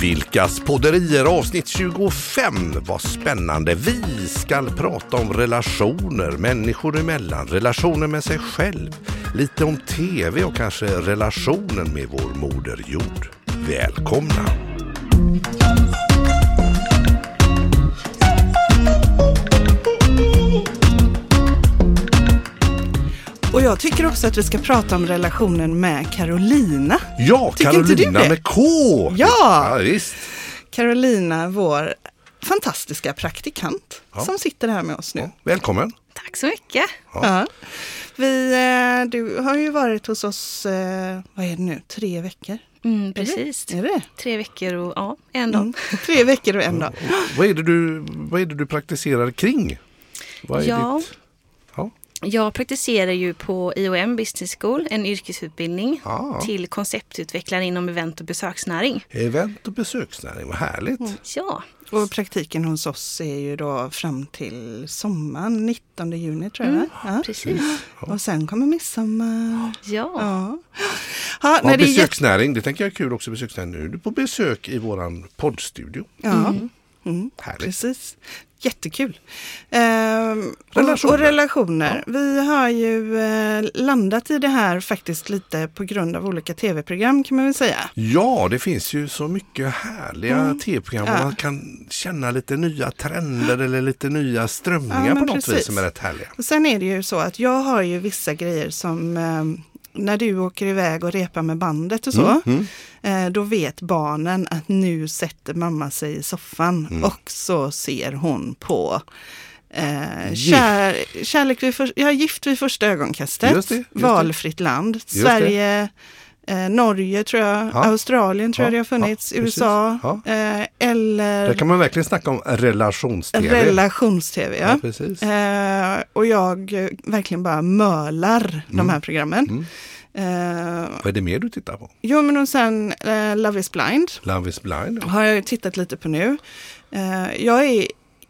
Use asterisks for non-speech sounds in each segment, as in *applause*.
Vilkas podderier avsnitt 25. Vad spännande. Vi ska prata om relationer människor emellan, relationer med sig själv, lite om tv och kanske relationen med vår moder jord. Välkomna! Jag tycker också att vi ska prata om relationen med Carolina. Ja, Tycker Carolina med K! Ja! ja visst. Carolina, vår fantastiska praktikant Ja. som sitter här med oss nu. Ja, välkommen! Tack så mycket. Ja. Vi, eh, du har ju varit hos oss, eh, vad är det nu, tre veckor? Mm, precis. Är det? Tre veckor och ja, en dag. Mm. Tre veckor och en dag. Vad är det du, vad är det du praktiserar kring? Vad är Ja. ditt... Ja. Jag praktiserar ju på IOM Business School, en yrkesutbildning Ah. till konceptutvecklare inom event och besöksnäring. Event och besöksnäring, vad härligt. Mm. Ja, Och praktiken hos oss är ju då fram till sommaren, 19 juni tror jag. Mm. Ja. precis. Och sen kommer midsommar. Ja, Ja. Ja, Ja, besöksnäring, det tänker jag är kul också. Besöksnäring. Nu är du på besök i våran poddstudio. ja. Mm. Härligt. Precis. Jättekul. Ehm, Relationer. Och, och relationer. Vi har ju eh, landat i det här faktiskt lite på grund av olika tv-program kan man väl säga. Ja, det finns ju så mycket härliga tv-program Mm. Ja. och man kan känna lite nya trender eller lite nya strömningar Ja, på något precis. vis som är rätt härliga. Och sen är det ju så att jag har ju vissa grejer som eh, när du åker iväg och repar med bandet och så, Mm, eh, då vet barnen att nu sätter mamma sig i soffan Mm. och så ser hon på Eh, kär, kärlek vid för, ja, gift vid första ögonkastet, Just det, just valfritt land. Sverige, eh, Norge tror jag, Ja. Australien tror Ja, jag det har funnits, ja. USA, eh, eller Där kan man verkligen snacka om relations-tv. relations-tv. Ja. Precis. Eh, och jag eh, verkligen bara mölar de här programmen. Mm. Eh, Vad är det mer du tittar på? jo, men och sen eh, Love is blind Love is blind. har jag ju tittat lite på nu. Eh, jag är,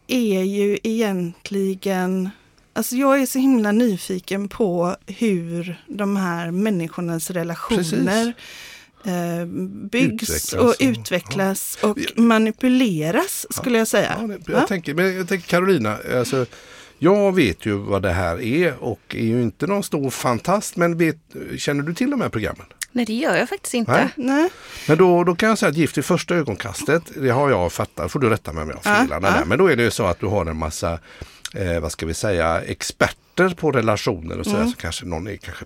är ju egentligen, alltså jag är så himla nyfiken på hur de här människornas relationer eh, byggs Utvecklas och och- utvecklas och manipuleras skulle jag säga. Ja. jag, tänker, men jag tänker Carolina, alltså, jag vet ju vad det här är och är ju inte någon stor fantast men vet, känner du till de här programmen? nej det gör jag faktiskt inte. Nej. Nej. Men då, då kan jag säga att Gift i första ögonkastet, det har jag fattat, får du rätta mig om jag har Ja, fel. ja. där. Men då är det ju så att du har en massa, eh, vad ska vi säga, experter på relationer och sådär. Mm. Så kanske någon är kanske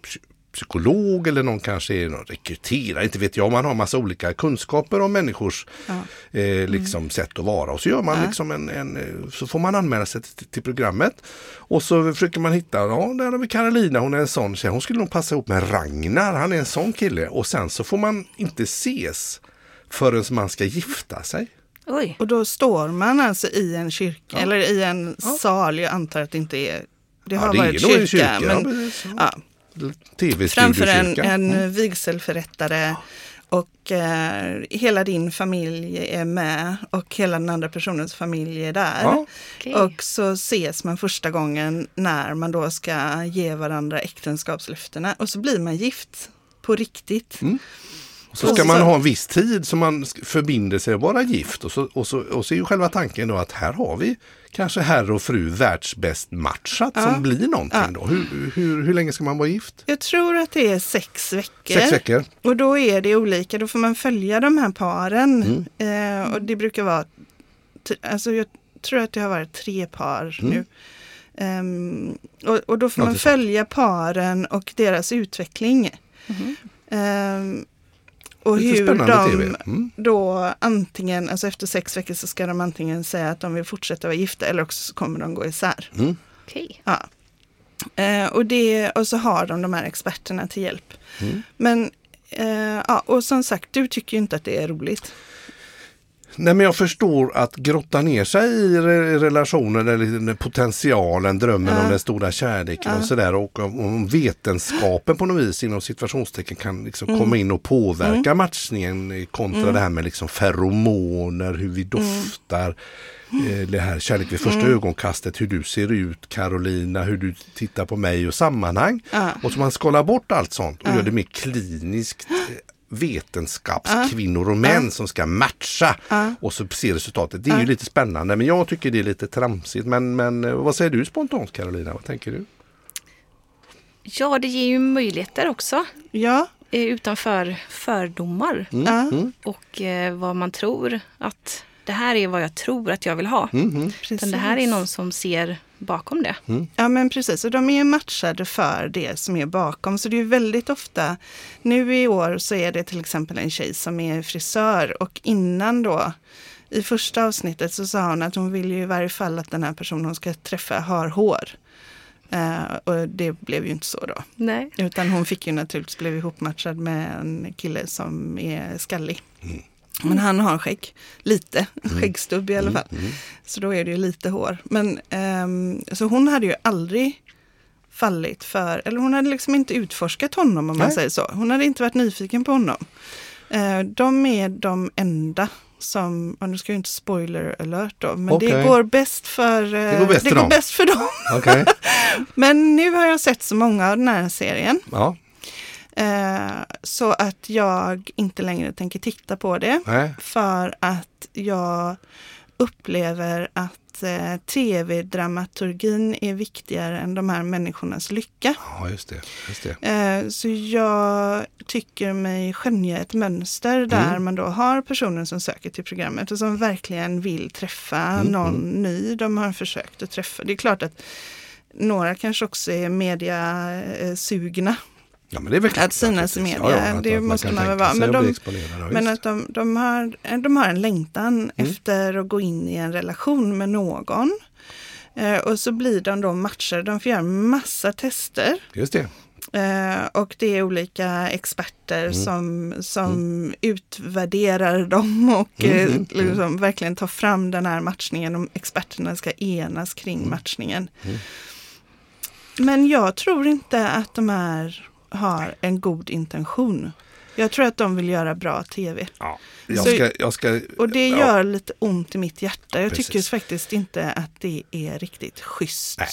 psykolog eller någon kanske är någon rekryterare, inte vet jag. Man har massa olika kunskaper om människors Ja. eh, liksom sätt att vara. Och så gör man liksom en, en, eh, så får man anmäla sig till, till programmet. Och så försöker man hitta, ja där har vi Carolina, hon är en sån tjej. Hon skulle nog passa ihop med Ragnar, han är en sån kille. Och sen så får man inte ses förrän man ska gifta sig. Oj, Och då står man alltså i en kyrka eller i en sal, jag antar att det inte är, det har det är varit kyrka, en kyrka, ja, men precis. Framför en, en vigselförrättare och eh, hela din familj är med och hela den andra personens familj är där. Ja. Och så ses man första gången när man då ska ge varandra äktenskapslöftena och så blir man gift på riktigt. Mm. Och så ska man ha en viss tid som man förbinder sig att vara gift. Och så, och, så, och så är ju själva tanken då att här har vi kanske herr och fru världsbäst matchat Ja. som blir någonting Ja. då. Hur, hur, hur länge ska man vara gift? Jag tror att det är sex veckor. Sex veckor. Och då är det olika, då får man följa de här paren. Mm. Eh, och det brukar vara, alltså jag tror att det har varit tre par nu. Ehm, och, och då får Mm. Ja, man följa paren och deras utveckling. Ehm, och Lite hur de TV. Mm. då antingen, alltså efter sex veckor så ska de antingen säga att de vill fortsätta vara gifta eller också så kommer de gå isär. Mm. okej. Ja. Eh, och, det, och så har de de här experterna till hjälp. Mm. Men, eh, ja, och som sagt, du tycker ju inte att det är roligt. Nej men jag förstår att grotta ner sig i re- relationen eller potentialen, drömmen Ja. om den stora kärleken Ja. och sådär. Och om, vetenskapen på något vis inom situationstecken kan liksom Mm. komma in och påverka matchningen eh, kontra det här med liksom feromoner, hur vi doftar. eh, Det här kärlek vid första Mm. ögonkastet, hur du ser ut Carolina, hur du tittar på mig och sammanhang. Och så man skalar bort allt sånt och Ja. gör det mer kliniskt eh, vetenskapskvinnor och män som ska matcha och så se resultatet. Det är ju lite spännande men jag tycker det är lite tramsigt. Men, men eh, vad säger du spontant Carolina? Vad tänker du? Ja, det ger ju möjligheter också. Ja, eh, Utanför fördomar. Mm. ja Och eh, vad man tror att det här är vad jag tror att jag vill ha. Mm. precis. Utan det här är någon som ser bakom det. Ja men precis, och de är ju matchade för det som är bakom. Så det är ju väldigt ofta, nu i år så är det till exempel en tjej som är frisör och innan då i första avsnittet så sa hon att hon vill ju i varje fall att den här personen hon ska träffa har hår. Eh, och det blev ju inte så då. Nej. Utan hon fick ju naturligtvis blev ihopmatchad med en kille som är skallig. Men han har skägg, lite, skäggstubb i alla fall. Så då är det ju lite hår. Men ehm, så hon hade ju aldrig fallit för, eller hon hade liksom inte utforskat honom om man Nej. säger så. Hon hade inte varit nyfiken på honom. Eh, de är de enda som, och nu ska jag inte spoiler alert då, men det Okej. går bäst för, eh, Det går bäst det för går dem. bäst för dem. Okej. *laughs* Men nu har jag sett så många av den här serien Ja. Eh, så att jag inte längre tänker titta på det. Nej. För att jag upplever att eh, tv-dramaturgin är viktigare än de här människornas lycka. Ja just det. Just det. Eh, så jag tycker mig skönja ett mönster där Mm. man då har personer som söker till programmet och som verkligen vill träffa Mm, någon ny de har försökt att träffa. Det är klart att några kanske också är mediasugna. Ja men det är väl klart. Att synas i media, att- det att måste man väl vara. Men de- ja, Men att de, de, har, de har en längtan Mm. efter att gå in i en relation med någon. Eh, och så blir de då matchade. De får göra massa tester. Just det. Eh, och det är olika experter Mm. som, som utvärderar dem och Mm, eh, mm, mm. liksom verkligen tar fram den här matchningen. Och experterna ska enas kring Mm. matchningen. Men jag tror inte att de här har en god intention. Jag tror att de vill göra bra tv. Ja. Jag Så- ska, jag ska, Och det ja. gör lite ont i mitt hjärta. Jag tycker Precis. faktiskt inte att det är riktigt schysst. Nej.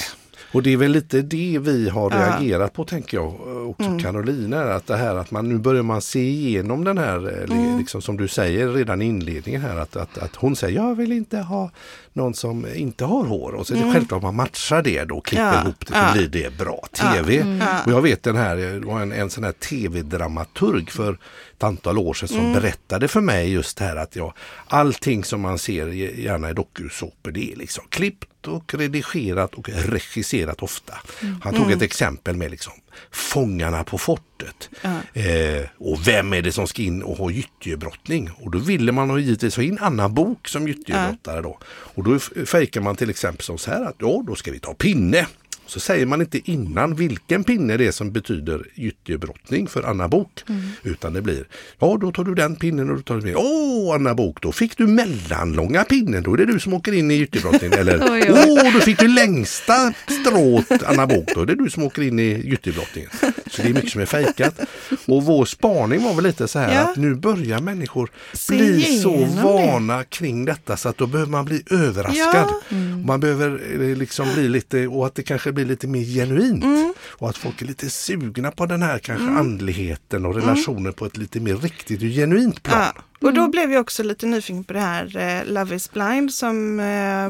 Och det är väl lite det vi har. Mm. reagerat på tänker jag också Carolina. Att det här att man nu börjar man se igenom den här, eh, Mm. liksom som du säger redan i inledningen här att, att, att hon säger jag vill inte ha någon som inte har hår. Och så är det självklart man matchar det då, klipper Mm. Ja. ihop det så Ja. blir det bra tv. Ja. Och jag vet den här, det var en, en sån här tv-dramaturg för ett antal år sedan som Mm. berättade för mig just det här att jag, allting som man ser gärna i dokusåpor det är liksom klippt och redigerat och regisserat ofta. Han tog ett exempel med liksom Fångarna på fortet. Eh, och vem är det som ska in och ha gyttjebrottning? Och då ville man givetvis ha in Anna Bok som gyttjebrottare då. Och då fejkar man till exempel som så här att ja, då ska vi ta pinne. Så säger man inte innan vilken pinne det är som betyder gyttjebrottning för Anna Bok. Utan det blir, ja då tar du den pinnen och då tar du den. Åh Anna Bok, då fick du mellanlånga pinnen, då är det du som åker in i gyttjebrottning. Eller, *laughs* åh då fick du längsta strået Anna Bok, då är det du som åker in i gyttjebrottningen. Så det är mycket som är fejkat. Och vår spaning var väl lite så här Ja. att nu börjar människor Se bli så igenom det. vana kring detta så att då behöver man bli överraskad. Ja. Man behöver eh, liksom bli lite, och att det kanske blir lite mer genuint. Mm. Och att folk är lite sugna på den här kanske andligheten och relationen på ett lite mer riktigt och genuint plan. Ja. Och då blev jag också lite nyfiken på det här eh, Love is blind som eh,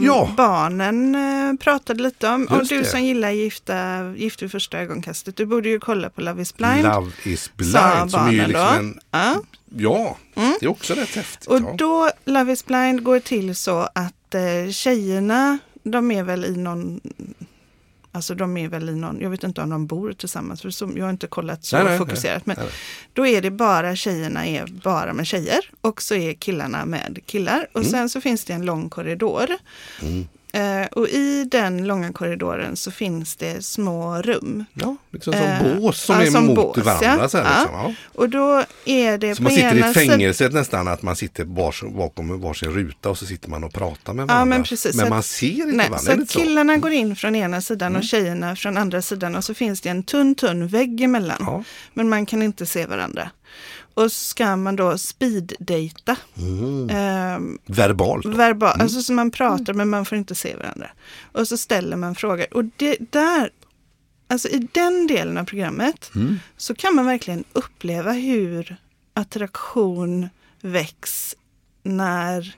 Ja. barnen eh, pratade lite om. Och Just du det. som gillar gifta, Gift vid första ögonkastet, du borde ju kolla på Love is blind. Love is sa blind som är ju liksom en, Ja. ja, det är också rätt häftigt. Och ja. då, Love is blind går till så att eh, tjejerna, de är väl i någon Alltså de är väl i någon, jag vet inte om de bor tillsammans, för så, jag har inte kollat så Nej, fokuserat. Men nej, nej. då är det bara tjejerna är bara med tjejer och så är killarna med killar. Och Mm. sen så finns det en lång korridor. Eh, och i den långa korridoren så finns det små rum. Ja, liksom som Eh, bås som ja, är som mot bås, varandra. ja. Så här, liksom, ja. Och då är det Så man sitter i ena ett sidan- fängelse nästan, att man sitter vars, bakom varsin ruta och så sitter man och pratar med Ja, varandra. men precis. Men man ser inte Nej, varandra. så? Mm. killarna går in från ena sidan och tjejerna från andra sidan och så finns det en tunn, tunn vägg emellan. Ja. Men man kan inte se varandra. Och så ska man då speeddejta. Mm. Ehm, Verbalt. verbal, alltså så man pratar men man får inte se varandra. Och så ställer man frågor. Och det där, alltså i den delen av programmet Mm. så kan man verkligen uppleva hur attraktion väcks när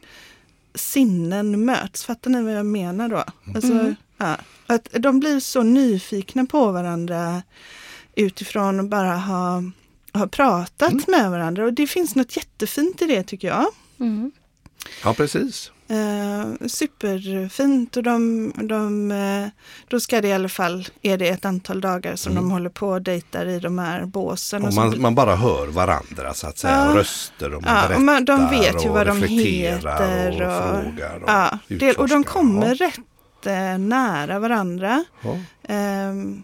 sinnen möts. Fattar ni vad jag menar då? Alltså, Mm. ja, att de blir så nyfikna på varandra utifrån att bara ha, ha pratat med varandra. Och det finns något jättefint i det tycker jag. Mm. Ja, precis. Eh, superfint och de, de, eh, då ska det i alla fall, är det ett antal dagar som de håller på och dejtar i de här båsen. Och och så man, man bara hör varandra så att säga, Ja. röster och man Ja, berättar och man, de vet ju och vad de reflekterar heter. och, Och, frågar och ja, det, och de kommer rätt eh, nära varandra. Ja. Ehm,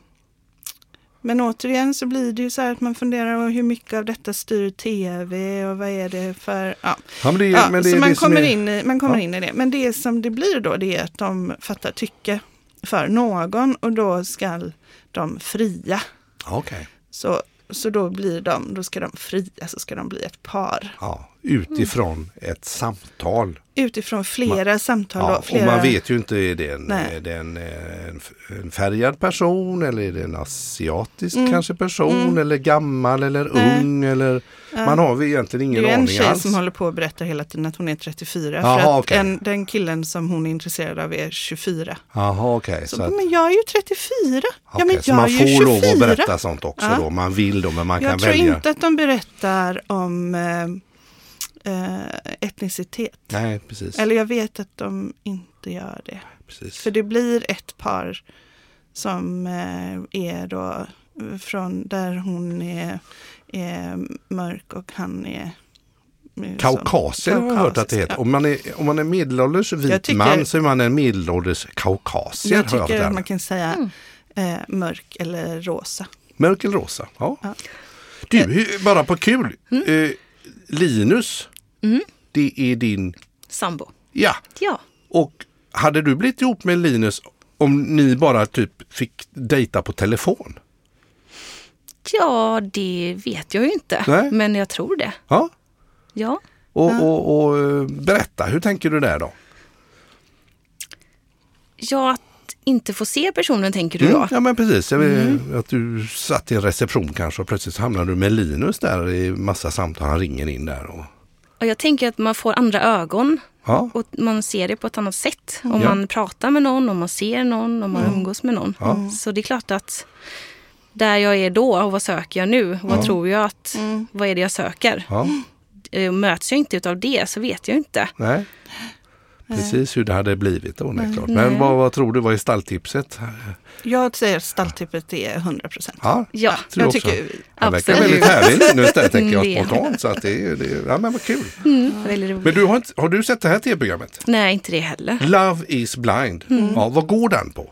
men återigen så blir det ju så här att man funderar på hur mycket av detta styr tv och vad är det för... Ja. Ja, men det, Ja, men det så man det kommer, är, in i, man kommer Ja. in i det. Men det som det blir då det är att de fattar tycke för någon och då ska de fria. Okej. Så, så då blir de, då ska de fria, så ska de bli ett par. Ja, utifrån ett samtal. Utifrån flera samtal. Ja, då, och flera, man vet ju inte, är det en, är det en, eh, en, färgad person eller är det en asiatisk Mm. kanske person Mm. eller gammal eller Nej. ung eller Ja. man har egentligen Det ingen är en aning tjej alls. som håller på och berättar hela tiden att hon är 34. Jaha, för att okej. en, den killen som hon är intresserad av är 24. Jaha okej. Så, så att- men jag är ju 34. ja, okej, men jag man är ju får 24. lov att berätta sånt också Ja. då. Man vill då men man jag kan tror välja. inte att de berättar om eh, etnicitet. Nej precis. Eller jag vet att de inte gör det. precis. För det blir ett par som eh, är då från där hon är, är mörk och han är eh, Kaukasier har jag hört att det heter. ja. Om man är, om man är medelålders vit Jag tycker- man så är man en medelålders kaukasier. Jag jag tycker hört att man kan säga eh, mörk eller rosa. Mörk eller rosa. Ja. Ja. Du, bara på kul. Eh, Linus, Mm. det är din, Sambo. ja. Ja. Och hade du blivit ihop med Linus om ni bara typ fick dejta på telefon? Ja, det vet jag ju inte. Nej. Men jag tror det. Ja. Ja. Och, och, och eh, berätta, hur tänker du där då? Ja, att inte få se personen tänker du Mm, då? ja men precis, jag vill, att du satt i en reception kanske och plötsligt hamnar du med Linus där i massa samtal, han ringer in där. Och, Och jag tänker att man får andra ögon ja, och man ser det på ett annat sätt. Om Ja. man pratar med någon, om man ser någon, om man Mm. umgås med någon. Ja. Så det är klart att där jag är då och vad söker jag nu? Vad Ja. tror jag att, Mm. vad är det jag söker? ja, Eh, Möts jag inte utav det så vet jag inte. nej. Precis hur det hade blivit. Nej. Men vad, vad tror du, vad är stalltipset? Jag säger att stalltippet är 100 procent. Ja, Ja, tror jag jag också. tycker Han verkar Absolut. väldigt härlig Linus där tänker jag spontant. Så att det, är- det, är- ja men vad kul. mm. Men du har, inte, har du sett det här tv-programmet? Nej, inte det heller. Love is blind. Ja, vad går den på?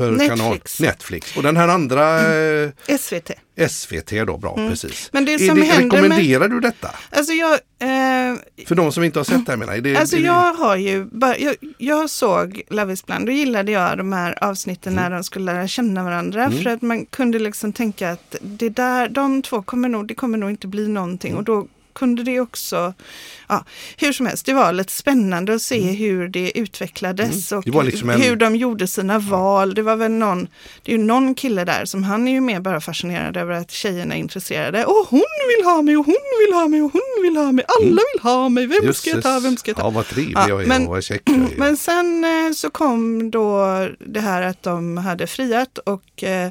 Per Netflix. kanal? Netflix. Och den här andra eh, SVT. SVT då, bra precis. Men det Är som händer med- rekommenderar du detta? Alltså jag, eh, För de som inte har sett det här menar jag. Det, alltså det- jag har ju, bara, jag, jag såg Love is blind, då gillade jag de här avsnitten Mm. när de skulle lära känna varandra. För att man kunde liksom tänka att det där, de två kommer nog, det kommer nog inte bli någonting. Mm. Och då kunde det också, ja, hur som helst, det var lite spännande att se hur det utvecklades Mm. Det och liksom en- hur de gjorde sina val. Det var väl någon, det är ju någon kille där som han är ju mer bara fascinerad över att tjejerna är intresserade. Och hon vill ha mig och hon vill ha mig och hon vill ha mig. Alla vill ha mig. Vem Just ska jag ta? det. Vem ska jag ta? Ja, vad trevlig Ja, jag är men- vad är. *clears throat* Men sen eh, så kom då det här att de hade friat och eh,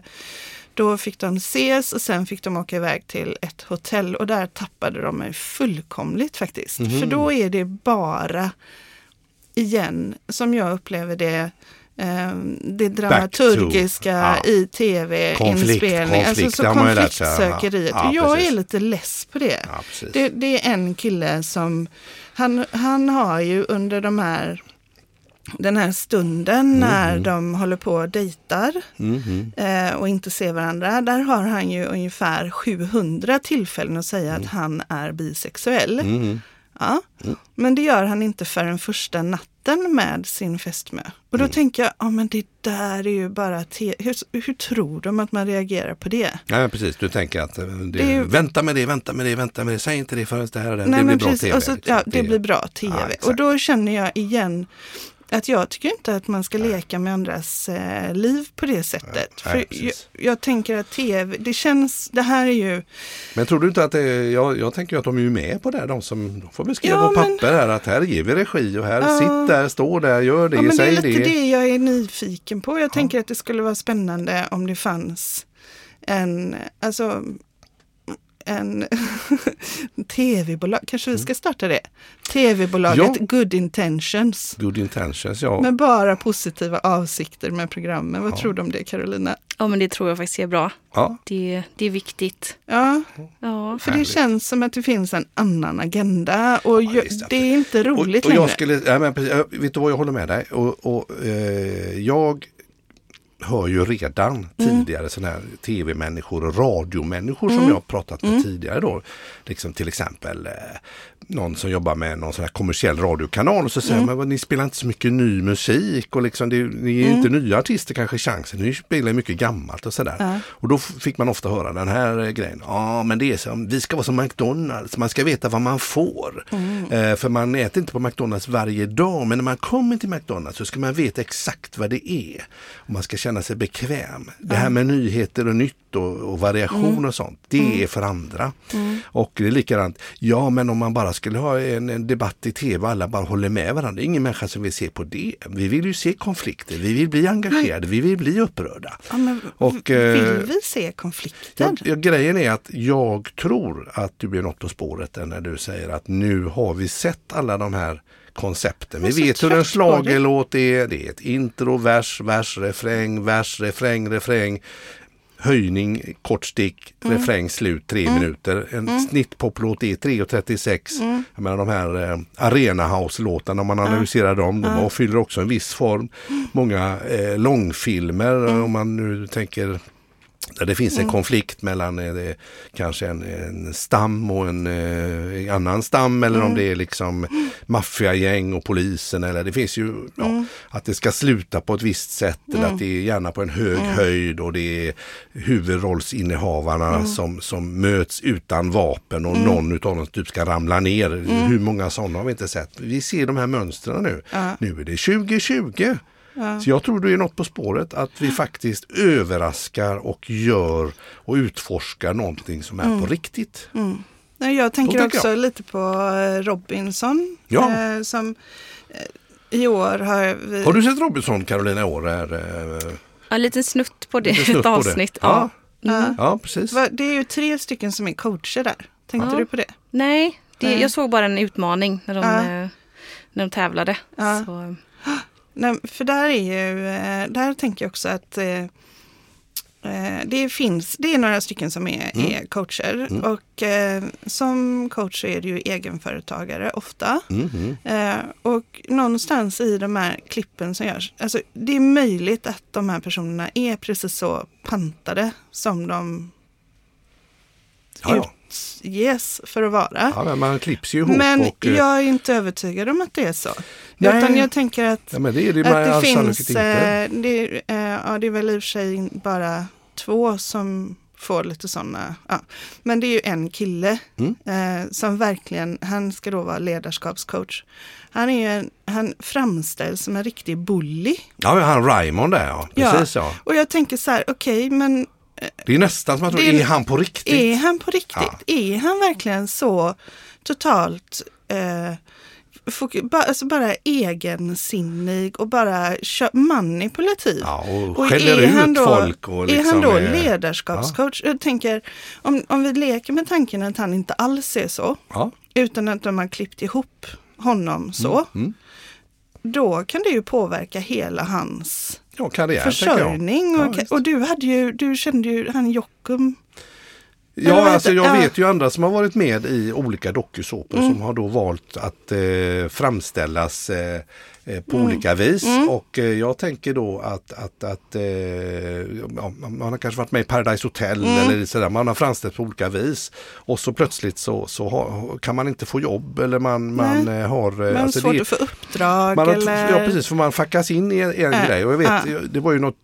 då fick de ses och sen fick de åka iväg till ett hotell och där tappade de mig fullkomligt faktiskt. Mhm. För då är det bara, igen, som jag upplever det, eh, det dramaturgiska ja. i tv-inspelning. Alltså så konfliktsökeriet. Ja, jag precis. är lite less på det. Ja. Det, det är en kille som, han, han har ju under de här, den här stunden när de håller på och dejtar Mhm. eh, och inte ser varandra, där har han ju ungefär 700 tillfällen att säga att han är bisexuell. Mhm. Ja. Men det gör han inte förrän första natten med sin fästmö. Och då tänker jag, ja men det där är ju bara, te- hur, hur tror de att man reagerar på det? Ja, precis. Du tänker att eh, det, Det är vänta med det, vänta med det, vänta med det. Säg inte det förrän det här och det. Nej, det blir bra precis. tv. Så, liksom. ja, det blir bra tv. Ja, och då känner jag igen att jag tycker inte att man ska leka med andras eh, liv på det sättet. Nej, För jag, jag tänker att tv, det känns, det här är ju, Men tror du inte att det är, jag, jag tänker att de är ju med på det, de som de får beskriva Ja, på men- papper här att här ger vi regi och här Ja. sitt där, stå där, gör det, ja, men det säg är det. lite det. jag är nyfiken på. Jag tänker att det skulle vara spännande om det fanns en, alltså en *laughs* tv-bolag, kanske vi ska starta det? Tv-bolaget Mm. Ja. Good Intentions. Good intentions, ja. Med bara positiva avsikter med programmen. Vad Ja. tror du om det Carolina? Ja, men det tror jag faktiskt är bra. ja. Det, det är viktigt. Ja, Ja. för det Härligt. känns som att det finns en annan agenda och Ja, ju- visst, det är inte roligt och, och längre. jag skulle, ja, men, precis, Vet du vad, jag håller med dig. Och, och, eh, jag hör ju redan Mm. tidigare sådana här tv-människor och radiomänniskor Mm. som jag har pratat med tidigare då. Liksom till exempel eh, någon som jobbar med någon sån här kommersiell radiokanal och så Mm. säger man men ni spelar inte så mycket ny musik och liksom det, ni ger ju inte nya artister kanske chansen. Ni spelar mycket gammalt och sådär. Mm. Ja. Och då fick man ofta höra den här eh, grejen. Ja men det är som, vi ska vara som McDonalds, man ska veta vad man får. Mm. Eh, för man äter inte på McDonalds varje dag men när man kommer till McDonalds så ska man veta exakt vad det är. Och man ska känna sig bekväm. Det här med nyheter och nytt och, och variation Mm. och sånt, det är för andra. Och det är likadant, ja men om man bara skulle ha en, en debatt i tv och alla bara håller med varandra. Det är ingen människa som vill se på det. Vi vill ju se konflikter, vi vill bli engagerade, vi vill bli upprörda. Ja, men Och, eh, vill vi se konflikter? Ja, ja, grejen är att jag tror att du blir något på spåret när du säger att nu har vi sett alla de här koncepten. Vi Jag är så vet hur en schlagerlåt är. Det är ett intro, vers, vers, refräng, vers, refräng, refräng. Höjning, kort stick, Mm. refräng, slut, tre minuter. En snittpoplåt är 3.36. Mm. Jag menar de här eh, Arena House-låtarna, om man analyserar dem, de har- fyller också en viss form. Många eh, långfilmer, Mm. om man nu tänker där det finns en konflikt mellan eh, kanske en, en stam och en eh, annan stam eller om det är liksom maffiagäng och polisen eller det finns ju ja, att det ska sluta på ett visst sätt eller att det är gärna på en hög höjd och det är huvudrollsinnehavarna som, som möts utan vapen och någon utav dem typ ska ramla ner. Hur många sådana har vi inte sett? Vi ser de här mönstren nu. Nu är det 2020. Ja. Så jag tror du är något på spåret att vi faktiskt överraskar och gör och utforskar någonting som är Mm. på riktigt. Nej, jag tänker Då tänker också jag. lite på eh, Robinson. Ja. eh, som eh, i år har vi... Har du sett Robinson Carolina i år? Är, eh, Ja, en liten snutt på det, Lite snutt ett på det. avsnitt. Ja. Ja. Mm. ja, precis. Det är ju tre stycken som är coacher där. Tänkte Ja. du på det? Nej, det, jag såg bara en utmaning när de, Ja. när de tävlade. Ja. Så, Nej, för där är ju, eh, där tänker jag också att eh, eh, det finns, det är några stycken som är, Mm. är coacher och eh, som coach är det ju egenföretagare ofta. Mhm. Eh, och någonstans i de här klippen som görs, alltså det är möjligt att de här personerna är precis så pantade som de Ja, ja. Utges för att vara. ja, men man klipps ju ihop. Men och, eh, jag är inte övertygad om att det är så. Nej. Utan jag tänker att ja, det är det att det finns, eh, det, eh, ja, det är väl i och för sig bara två som får lite sådana, ja. men det är ju en kille Mm. eh, som verkligen, han ska då vara ledarskapscoach. Han, är en, han framställs som en riktig bully. Ja, han Raymond där ja. Ja. Precis ja. Och jag tänker så här, okej, men Det är nästan som att man tror, är- han på riktigt? är han på riktigt? Ja. Är han verkligen så totalt eh, fok- ba, alltså bara egensinnig och bara manipulativ? Ja, och, Och skäller är han ut då- folk. Och liksom, är han då eh, ledarskapscoach? Jag tänker, om, om vi leker med tanken att han inte alls är så, Ja. utan att de har klippt ihop honom så, Mm. då kan det ju påverka hela hans Ja, karriär försörjning. Ja, och, visst. och du hade ju, du kände ju han Jockum. Ja, alltså jag ja. vet ju andra som har varit med i olika dokusåpor Mm. som har då valt att eh, framställas eh, eh, på Mm. olika vis. Och eh, jag tänker då att, att, att eh, ja, man har kanske varit med i Paradise Hotel Mm. eller sådär. Man har framställts på olika vis. Och så plötsligt så, så har, kan man inte få jobb eller man, man Nej. eh, har... eh, Men alltså svårt det- att få uppdrag man har, eller... Ja precis, för man fackas in i en, en Äh, grej. Och jag vet, ja. det var ju något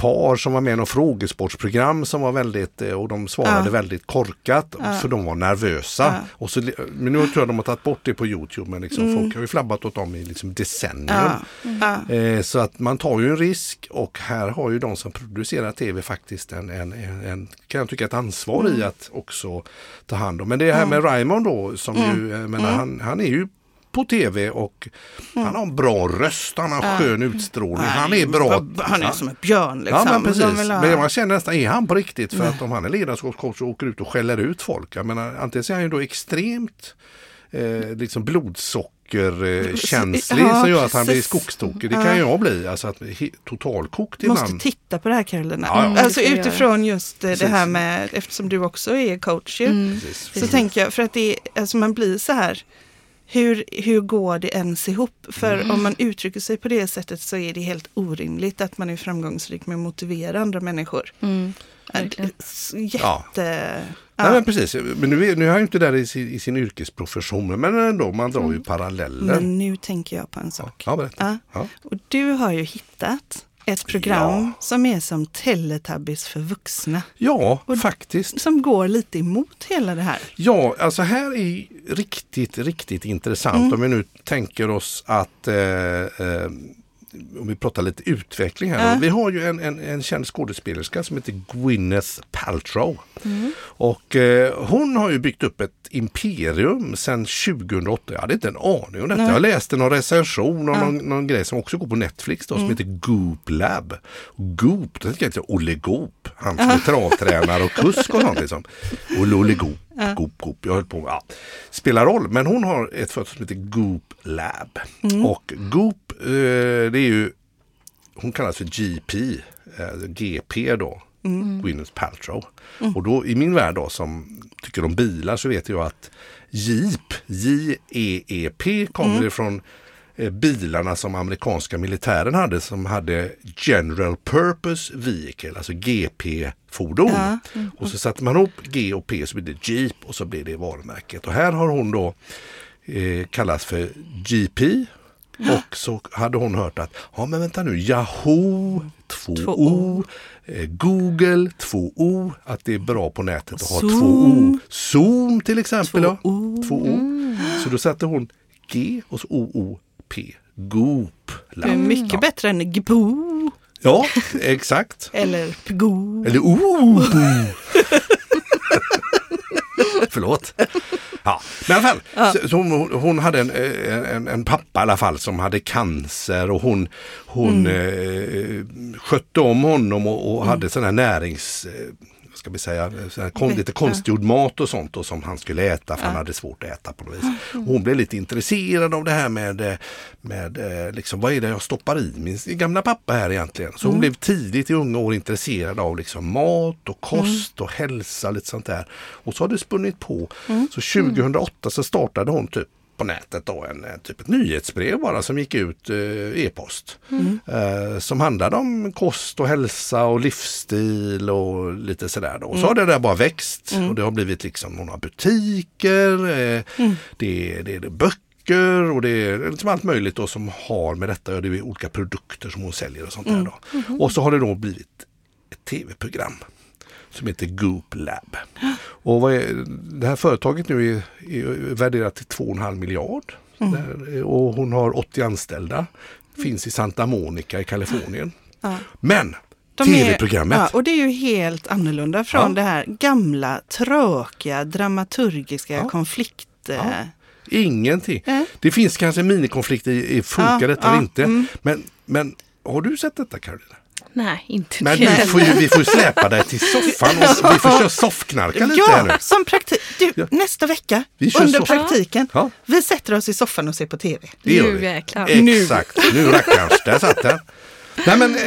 par som var med i något frågesportsprogram som var väldigt, eh, och de svarade Ja. väldigt korkat Ja. för de var nervösa. Ja. Och så, men nu tror jag de har tagit bort det på Youtube men liksom, folk har ju flabbat åt dem i liksom decennier. Mm. Eh, så att man tar ju en risk och här har ju de som producerar tv faktiskt en, en, en, en kan jag tycka, ett ansvar Mm. i att också ta hand om. Men det här med Raymond då, som Mm. ju, jag menar, han, han är ju på tv och han har en bra röst, han har skön utstrålning, han är bra. Han är Ja. som en björn liksom. Ja men precis. Ha- Men man känner nästan, är han på riktigt? För att om han är ledarskapscoach och åker ut och skäller ut folk. Jag menar, antingen så är han ju då extremt eh, liksom blodsockerkänslig *laughs* Ja, som gör att han blir precis. skogstokig. Det Ja. kan jag bli. Alltså att totalkokt måste ibland. titta på det här Carolina. Ja, ja. Mm, Alltså utifrån just eh, det här Precis. med, eftersom du också är coach ju. Mm. Precis. Så tänker jag, för att det, är- alltså man blir så här, hur, hur går det ens ihop? För Mm. om man uttrycker sig på det sättet så är det helt orimligt att man är framgångsrik med att motivera andra människor. Mm. S- Jätte... Ja. Nej, men precis. Men nu är, nu är han ju inte där i sin, i sin yrkesprofession. Men ändå, man drar ju paralleller. Men nu tänker jag på en sak. Ja, berätta. Ja. Ja. Och du har ju hittat ett program Ja. som är som Teletubbies för vuxna. ja, Och- faktiskt. Som går lite emot hela det här. Ja, alltså här är riktigt, riktigt intressant Mm. om vi nu tänker oss att eh, eh, om vi pratar lite utveckling här. Då. Vi har ju en, en, en känd skådespelerska som heter Gwyneth Paltrow. Mm. Och eh, hon har ju byggt upp ett imperium sedan 2008. Jag hade inte en aning om detta. Nej. Jag läste någon recension och Ja. någon, någon grej som också går på Netflix då, Mm. som heter Goop Lab. Goop, det jag Olle Goop. Han som är travtränare och kusk och sånt liksom. *laughs* Olle Olle Goop, Goop Goop. Jag höll på ja. Spelar roll, men hon har ett företag som heter Goop Lab. Mm. Och Goop, eh, det är ju hon kallas för GP, eh, GP då, Mm. Gwyneth Paltrow. Och då i min värld då som tycker om bilar så vet jag att Jeep, J-E-E-P kommer Mm. ifrån eh, bilarna som amerikanska militären hade som hade General Purpose Vehicle, alltså GP-fordon. Ja. Och så satte man ihop G och P så blir det Jeep och så blir det varumärket. Och här har hon då eh, kallas för GP. Och så hade hon hört att, ja men vänta nu, Yahoo, 2 Två O, O. eh, Google, 2 O, att det är bra på nätet att ha 2 O. Zoom. Zoom till exempel. Två ja. O. Två O. Så då satte hon G och så O, O, P. Goop. Det är mycket ja. bättre än Gbo Ja, exakt. eller Pgo. Eller O. *laughs* Förlåt. Ja, men i alla fall. Så, så hon, hon hade en, en, en pappa i alla fall som hade cancer och hon, hon eh, skötte om honom och, och hade sån här närings... Eh, ska vi säga, här kon, lite konstgjord mat och sånt då, som han skulle äta för han hade svårt att äta på något vis. Och Hon blev lite intresserad av det här med, eh, med eh, liksom, vad är det jag stoppar i min gamla pappa här egentligen. Så hon blev tidigt i unga år intresserad av liksom mat och kost och hälsa lite sånt där. Och så har det spunnit på. Så 2008 så startade hon typ på nätet då en, eh, typ ett nyhetsbrev bara som gick ut eh, e-post. Eh, som handlade om kost och hälsa och livsstil och lite sådär. Då. Och så har det där bara växt och det har blivit liksom några butiker, det, är- det är böcker och det är liksom allt möjligt då som har med detta, och det är olika produkter som hon säljer och sånt där. Då. Och så har det då blivit ett tv-program som heter Goop Lab. Och är, det här företaget nu är, är värderat till 2,5 miljard. Där, och hon har 80 anställda. Finns i Santa Monica i Kalifornien. Ja. Men tv-programmet. Ja, och det är ju helt annorlunda från Ja. det här gamla, tråkiga, dramaturgiska Ja. konflikt... Ja. Ingenting. Nej. Det finns kanske minikonflikter i, i funkar detta eller inte. mm. Men, men har du sett detta Karolina? Nej, inte Men vi får, ju, vi får släpa dig till soffan och vi får köra soffknarka lite här nu. Ja, som praktik. Du, Ja. nästa vecka under så. praktiken, Ja. vi sätter oss i soffan och ser på tv. Det gör Nu vi. jäklar. Exakt, nu rackarns, där satt den. Nej men eh,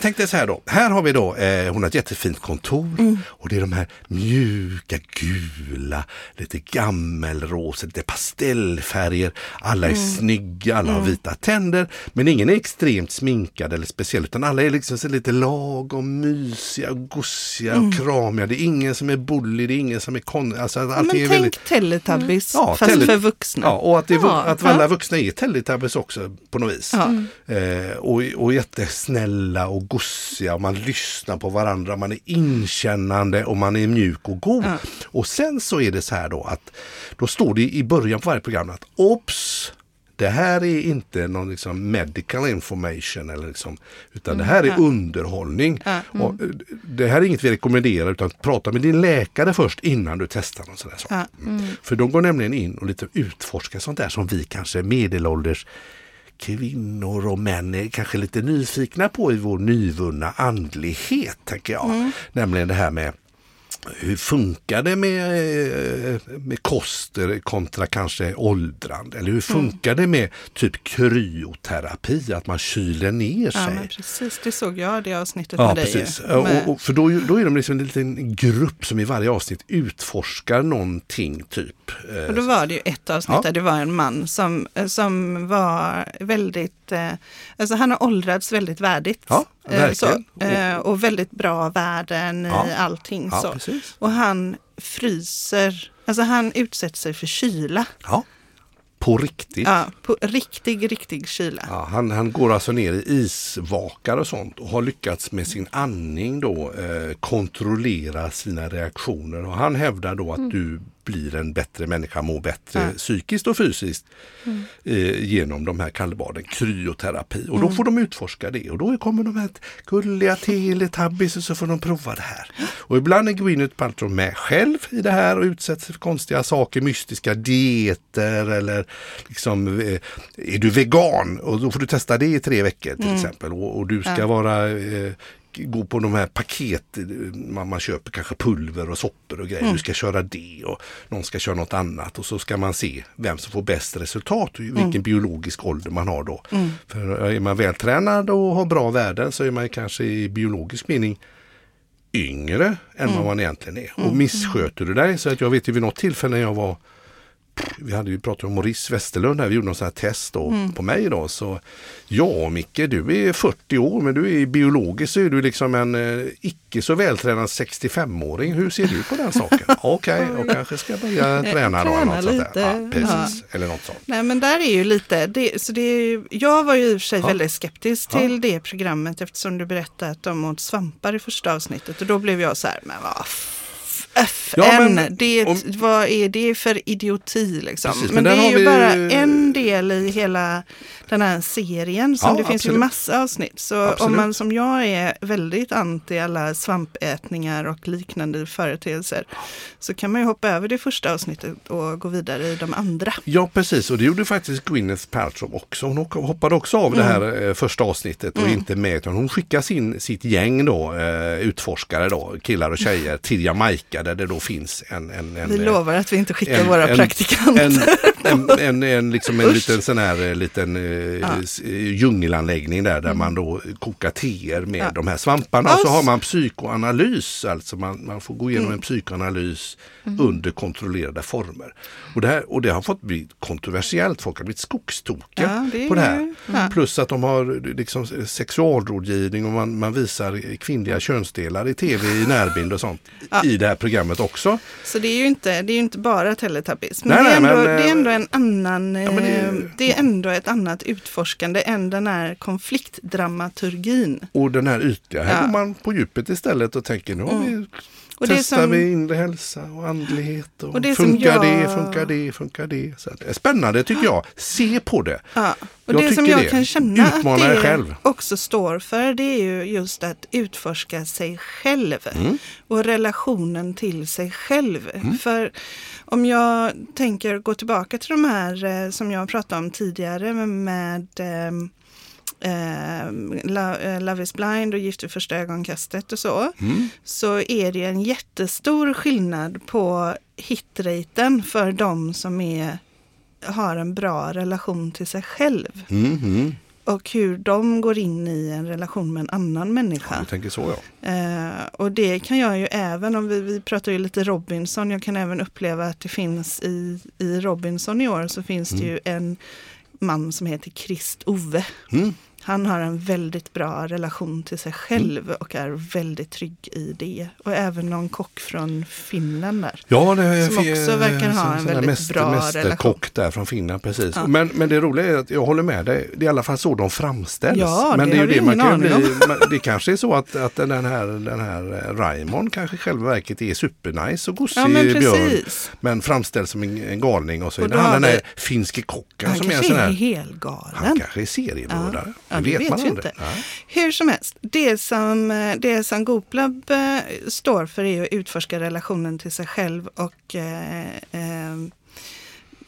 tänk dig så här då. Här har vi då, eh, hon har ett jättefint kontor Mm. och det är de här mjuka gula, lite gammelrosa, lite pastellfärger. Alla är Mm. snygga, alla har vita tänder. Men ingen är extremt sminkad eller speciell utan alla är liksom så lite lagom mysiga, och gosiga Mm. och kramiga. Det är ingen som är bully, det är ingen som är kon... Alltså, allting Men tänk väldigt... Teletubbies, Ja, fast Tele- för vuxna. Ja, och att, det, Ja, att alla vuxna är Teletubbies också på något vis. Ja. Eh, och, och jättesnälla och och gosiga och man lyssnar på varandra, man är inkännande och man är mjuk och god. Ja. Och sen så är det så här då att då står det i början på varje program att ops! Det här är inte någon liksom medical information eller liksom, utan det här är underhållning. Ja. Och eh, det här är inget vi rekommenderar utan prata med din läkare först innan du testar någon sån här sak. Ja. För de går nämligen in och lite utforskar sånt där som vi kanske medelålders kvinnor och män är kanske lite nyfikna på i vår nyvunna andlighet, tänker jag. Nämligen det här med hur funkar det med, eh, med koster kontra kanske åldrande? Eller hur funkar det med typ kryoterapi, att man kyler ner Ja, sig? men precis. Det såg jag det avsnittet Ja, med dig. precis. Med- Och, och, för då, då är de liksom en liten grupp som i varje avsnitt utforskar någonting typ. Eh, Och då var det ju ett avsnitt Ja. där det var en man som, som var väldigt, eh, alltså han har åldrats väldigt värdigt. Ja, Eh, så, eh, och väldigt bra värden Ja. i allting. ja, så. Och han fryser, alltså han utsätter sig för kyla. Ja, på riktigt. Ja, på riktig, riktig kyla. Ja, han, han går alltså ner i isvakar och sånt och har lyckats med sin andning då eh, kontrollera sina reaktioner. Och han hävdar då att du blir en bättre människa, mår bättre Ja. psykiskt och fysiskt eh, genom de här kallbaden, kryoterapi. Och då får de utforska det. Och då kommer de här gulliga Teletubbies och så får de prova det här. Och ibland är Gwyneth Paltrow med själv i det här och utsätts för konstiga saker, mystiska dieter eller liksom eh, är du vegan? Och då får du testa det i tre veckor till exempel. Och, och du ska vara eh, gå på de här paket, man, man köper kanske pulver och soppor och grejer. Du ska köra det och någon ska köra något annat. Och så ska man se vem som får bäst resultat och vilken biologisk ålder man har då. För är man vältränad och har bra värden så är man kanske i biologisk mening yngre än vad man egentligen är. Och missköter du dig? Så att jag vet ju vid något tillfälle när jag var vi hade ju pratat om Maurice Westerlund här, vi gjorde någon sån här test då på mig då. Så ja Micke, du är 40 år men du är biologiskt så är du liksom en eh, icke så vältränad 65-åring. Hur ser du på den saken? *laughs* Okej, jag kanske ska börja träna då. eller något sånt lite, där. Ja, precis, eller något sånt. Nej men där är ju lite, det, så det är, jag var ju i och för sig Ja. väldigt skeptisk Ja. till det programmet eftersom du berättade att de åt svampar i första avsnittet och då blev jag så här, men vad FN, Ja, men det, om- vad är det för idioti liksom? Precis, men men det är ju vi- bara en del i hela den här serien som Ja, det finns ju massa avsnitt. Så Absolut. om man som jag är väldigt anti alla svampätningar och liknande företeelser så kan man ju hoppa över det första avsnittet och gå vidare i de andra. Ja precis och det gjorde faktiskt Gwyneth Paltrow också. Hon hopp- hoppade också av det här eh, första avsnittet och inte med utan hon skickade sin, sitt gäng då, eh, utforskare då, killar och tjejer till Jamaica där det då finns en, en, en Vi eh, lovar att vi inte skickar en- våra en- praktikanter. En, en, en, liksom en liten sån här eh, liten eh, s- djungelanläggning där, där man då kokar teer med Mm. Ja. de här svamparna. Och så har man psykoanalys, alltså man, man får gå igenom Mm. en psykoanalys under kontrollerade former. Och det, här, och det har fått bli kontroversiellt, folk har blivit skogstokiga Ja, på det här. ja. Plus att de har liksom sexualrådgivning och man, man visar kvinnliga könsdelar i tv i närbild och sånt Ja. i det här programmet också. Så det är ju inte, det är ju inte bara Teletubbies. Men, Nej, det, är nej, ändå, men, det är eh, ändå en annan, Ja, det är- eh, det är ändå ett annat utforskande än den här konfliktdramaturgin. Och den här ytliga, här Ja. går man på djupet istället och tänker nu har vi, Och testar som- vi inre hälsa och andlighet. Och Och det funkar jag- det, funkar det, funkar det. Så att det är spännande tycker jag. Se på det. Ja. Och Jag det som jag det. kan känna att Utmana er det själv. också står för det är ju just att utforska sig själv Mm. och relationen till sig själv. För om jag tänker gå tillbaka till de här eh, som jag pratade om tidigare med, med ehm, eh, eh, Love is blind och Gift vid första ögonkastet och så. Mm. Så är det en jättestor skillnad på hitraten för de som är, har en bra relation till sig själv. Mhm. Och hur de går in i en relation med en annan människa. Du tänker så ja. Eh, och det kan jag ju även, om vi, vi pratar ju lite Robinson, jag kan även uppleva att det finns i, i Robinson i år så finns det ju en man som heter Krist Ove. Mm. Han har en väldigt bra relation till sig själv och är väldigt trygg i det. Och även någon kock från Finland där. Ja, det är Som också verkar ha en väldigt mäster, bra mästerkock där från Finland, precis. Ja. Men, men det roliga är att jag håller med dig, det är i alla fall så de framställs. Ja, men det är har ju det man kan bli, Det kanske är så att, att den här, den här Raymond kanske i själva verket är supernice och gosig Ja, men björn. Men framställs som en, en galning och så är Och det han den här finske kocken Han som är en kanske är helgalen. Han kanske är seriemördare. Ja, ja, det det vet, man aldrig. inte. Nej. Hur som helst, det som, det som Gooplab eh, står för är att utforska relationen till sig själv och eh, eh,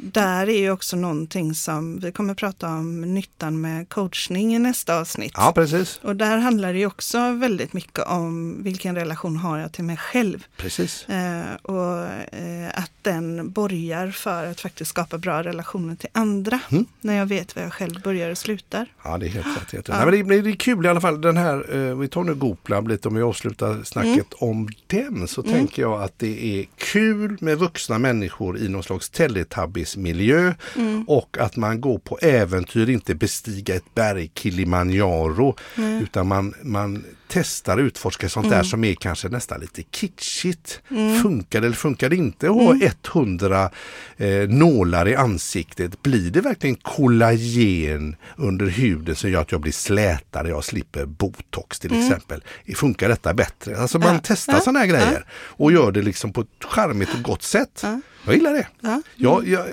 där är ju också någonting som vi kommer prata om nyttan med coachning i nästa avsnitt. Ja, precis. Och där handlar det ju också väldigt mycket om vilken relation har jag till mig själv. precis. Eh, och eh, att den borgar för att faktiskt skapa bra relationer till andra. Mm. När jag vet var jag själv börjar och slutar. Ja, det är helt rätt. Helt rätt. Ja. Nej, men det, det är kul i alla fall. Den här, eh, vi tar nu Gooplab lite om vi avslutar snacket Mm. om den. Så tänker jag att det är kul med vuxna människor i någon slags Teletubbies-miljö. Mm. Och att man går på äventyr, inte bestiga ett berg Kilimanjaro. Utan man, man testar och utforskar sånt Mm. där som är kanske nästan lite kitschigt. Funkar det eller funkar det inte att ha Mm. 100 eh, nålar i ansiktet? Blir det verkligen kollagen under huden som gör att jag blir slätare, jag slipper botox till exempel? Funkar detta bättre? Alltså man Mm. Ja. testar Ja. sådana här grejer och gör det liksom på ett charmigt och gott sätt. Ja. Jag gillar det. Ja. Jag, jag,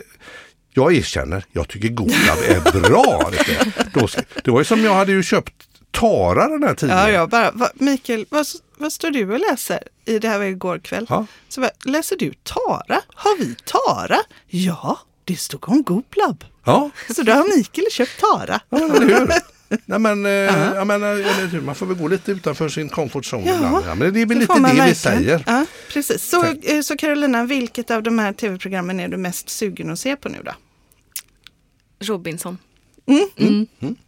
jag erkänner, jag tycker Googlab är bra. *laughs* Då Det var ju som jag hade ju köpt Tara den här tidningen. Ja, jag bara, va, Mikael, vad, vad står du och läser? I det här var igår kväll. Ja. Så bara, läser du Tara? Har vi Tara? Ja, det stod om Gooplab. Ja, Så då har Mikael köpt Tara. ja men eller hur? *laughs* Nej, men, eh, jag menar, eller hur? Man får väl gå lite utanför sin comfort zone Ja. ibland. Ja, men det är väl Det lite det vi verkligen. säger. Ja, precis. Så, Tänk. eh, så Carolina, vilket av de här tv-programmen är du mest sugen att se på nu då? Robinson.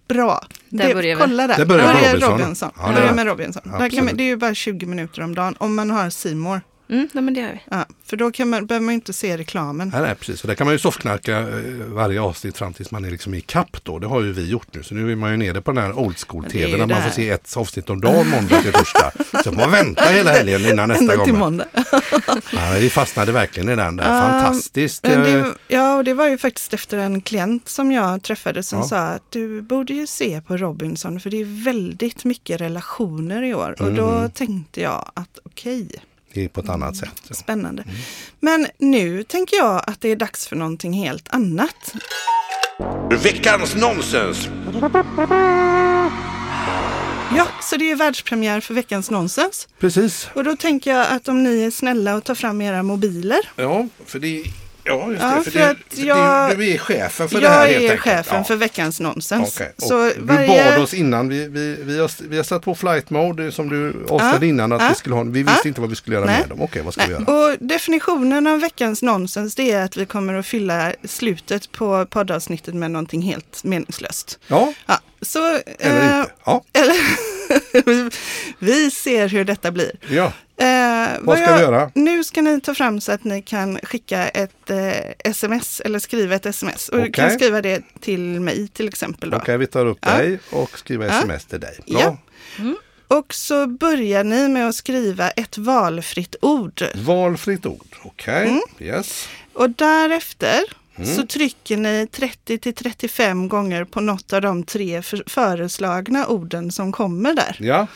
Bra. Där det, börjar vi. kolla där. Där börjar med Börja Robinson. Robinson. Ja, det Börja är- med Robinson. Där kan man, det är ju bara 20 minuter om dagen om man har Simor. Mm, nej, men det gör vi. Ja, för då kan man, behöver man inte se reklamen. Nej, nej, precis. Och där kan man ju soffknarka eh, varje avsnitt fram tills man är liksom i kapp då. Det har ju vi gjort nu. Så nu är man ju nere på den här old school Men det är tv ju där det man får se ett avsnitt om dagen måndag till torsdag. *laughs* Så man vänta hela helgen innan nästa till gång. måndag. Ja, vi fastnade verkligen i den där. Ja, Fantastiskt. Men eh, det, ja, och det var ju faktiskt efter en klient som jag träffade som Ja. sa att du borde ju se på Robinson för det är väldigt mycket relationer i år. Och då Mm. tänkte jag att okej, Det är på ett annat sätt. Ja. spännande. Men nu tänker jag att det är dags för någonting helt annat. Veckans nonsens! Ja, så det är världspremiär för veckans nonsens. Precis. Och då tänker jag att om ni är snälla och tar fram era mobiler. Ja, för det Ja, just Ja, det. För, för att det- jag- du är chefen för det här Jag helt är enkelt. chefen Ja. för veckans nonsens. Och Så Du varje- bad oss innan, vi, vi, vi, har, vi har satt på flight mode som du avslöjade Ja, innan att vi skulle ha. Vi visste inte vad vi skulle göra Nej. med dem. Okej, vad ska vi Nej, göra? och definitionen av veckans nonsens det är att vi kommer att fylla slutet på poddavsnittet med någonting helt meningslöst. Ja, Ja, så, eller eh, inte. Ja, eller *laughs* vi ser hur detta blir. ja. Eh, Vad ska vi göra? Nu ska ni ta fram så att ni kan skicka ett eh, sms eller skriva ett sms. Och du kan skriva det till mig till exempel. Okej, vi tar upp Ja. dig och skriver Ja. sms till dig. Bra. Ja. Och så börjar ni med att skriva ett valfritt ord. Valfritt ord. Okej, Mm. yes. Och därefter Mm. så trycker ni 30 till 35 gånger på något av de tre för- föreslagna orden som kommer där. Ja,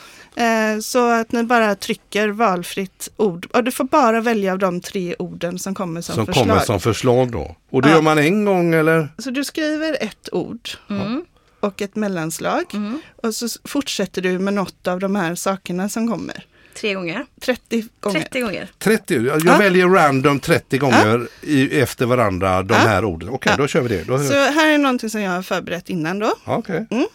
så att ni bara trycker valfritt ord. Och du får bara välja av de tre orden som kommer som, som förslag. kommer som förslag då. Och det Ja. gör man en gång eller? Så du skriver ett ord Mm. och ett mellanslag. Mm. Och så fortsätter du med något av de här sakerna som kommer. Tre gånger. 30 gånger. 30 gånger. 30, jag Ja. väljer random 30 gånger i, efter varandra de Ja. här orden. Okej, Ja. då kör vi det. Då, Så här är någonting som jag har förberett innan då. Ja, Okej. Mm.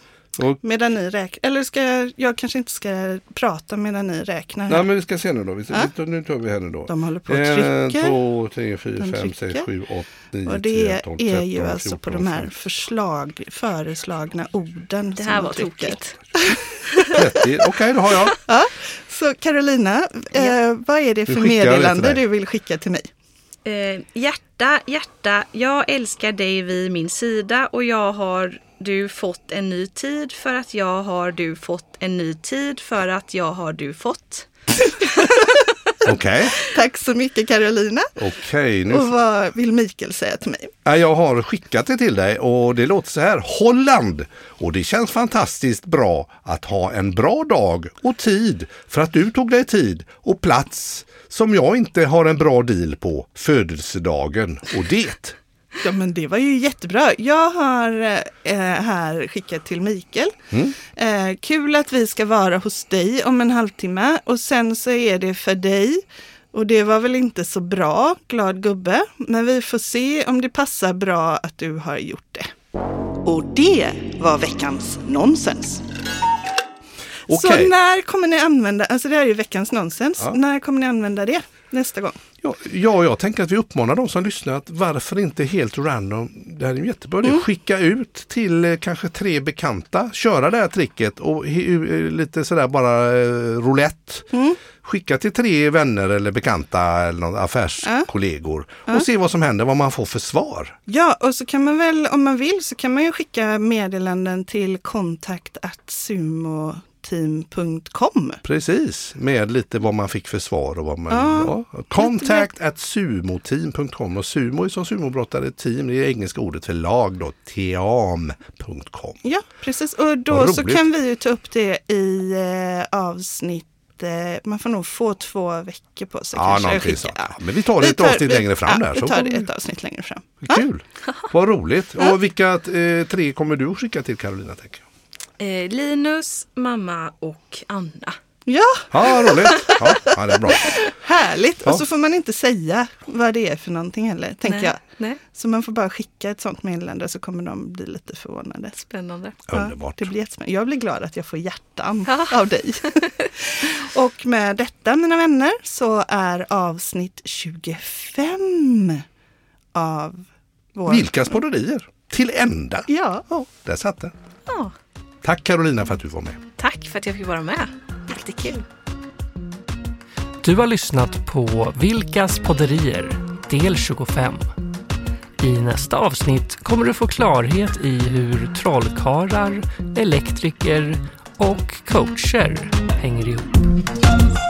Och, Medan ni räknar. Eller ska jag, jag kanske inte ska prata medan ni räknar. nej men vi ska se nu då. Vi, Ja. vi, nu tar vi här nu då. De håller på och En, trycker. två, tre, fyra, De fem, sex, trycker. sju, åtta, nio, Och tio, det tolv, är ju alltså på de här förslag, föreslagna orden. Det här var tokigt. 30. *laughs* Okej, då har jag. Ja, så Carolina, eh, vad är det för det meddelande du vill skicka till mig? Eh, hjärta, hjärta, jag älskar dig vid min sida och jag har du fått en ny tid för att jag har du fått en ny tid för att jag har du fått. *laughs* Okej, Tack så mycket Carolina. okej. nu Och vad vill Mikael säga till mig? Ja, Jag har skickat det till dig och det låter så här. Holland! Och det känns fantastiskt bra att ha en bra dag och tid för att du tog dig tid och plats som jag inte har en bra deal på, födelsedagen och det. Ja men det var ju jättebra. Jag har eh, här skickat till Mikael. Eh, kul att vi ska vara hos dig om en halvtimme och sen så är det för dig. Och det var väl inte så bra, glad gubbe. Men vi får se om det passar bra att du har gjort det. Och det var veckans nonsens. Så Okej. när kommer ni använda, alltså det här är ju veckans nonsens, Ja. när kommer ni använda det nästa gång? Ja, ja, jag tänker att vi uppmanar de som lyssnar att varför inte helt random, det här är en jättebra idé, skicka ut till eh, kanske tre bekanta, köra det här tricket och eh, lite sådär bara eh, roulette. Skicka till tre vänner eller bekanta eller någon affärskollegor och se vad som händer, vad man får för svar. Ja, och så kan man väl, om man vill, så kan man ju skicka meddelanden till kontakt sumoteam.com. Precis, med lite vad man fick för svar och vad man... Ja, Ja. Contact at sumoteam.com och sumo är som sumobrottare team, det är engelska ordet för lag då, team.com. Ja, precis. Och då så kan vi ju ta upp det i eh, avsnitt eh, man får nog få två veckor på sig. Ja, kanske, skicka. Ja. Men vi tar det ett tar- avsnitt vi- längre fram ja, där. Vi tar det ett avsnitt längre fram. Kul! Vad roligt! Och vilka eh, tre kommer du att skicka till Carolina? Tänker? Eh, Linus, mamma och Anna. Ja, Ja, roligt! Ja, ja, det är bra. härligt. Ja. Och så får man inte säga vad det är för någonting heller, tänker Nej, jag. Nej, Så man får bara skicka ett sånt meddelande så kommer de bli lite förvånade. spännande. Underbart. Ja, det blir jättespännande. Jag blir glad att jag får hjärtan av dig. *laughs* och med detta mina vänner så är avsnitt 25 av vår... Vilkas podderier? Till ända! Ja, Ja, där satt den. Ja, Tack Carolina för att du var med. tack för att jag fick vara med. Jättekul. Du har lyssnat på Vilkas podderier del 25. I nästa avsnitt kommer du få klarhet i hur trollkarlar, elektriker och coacher hänger ihop.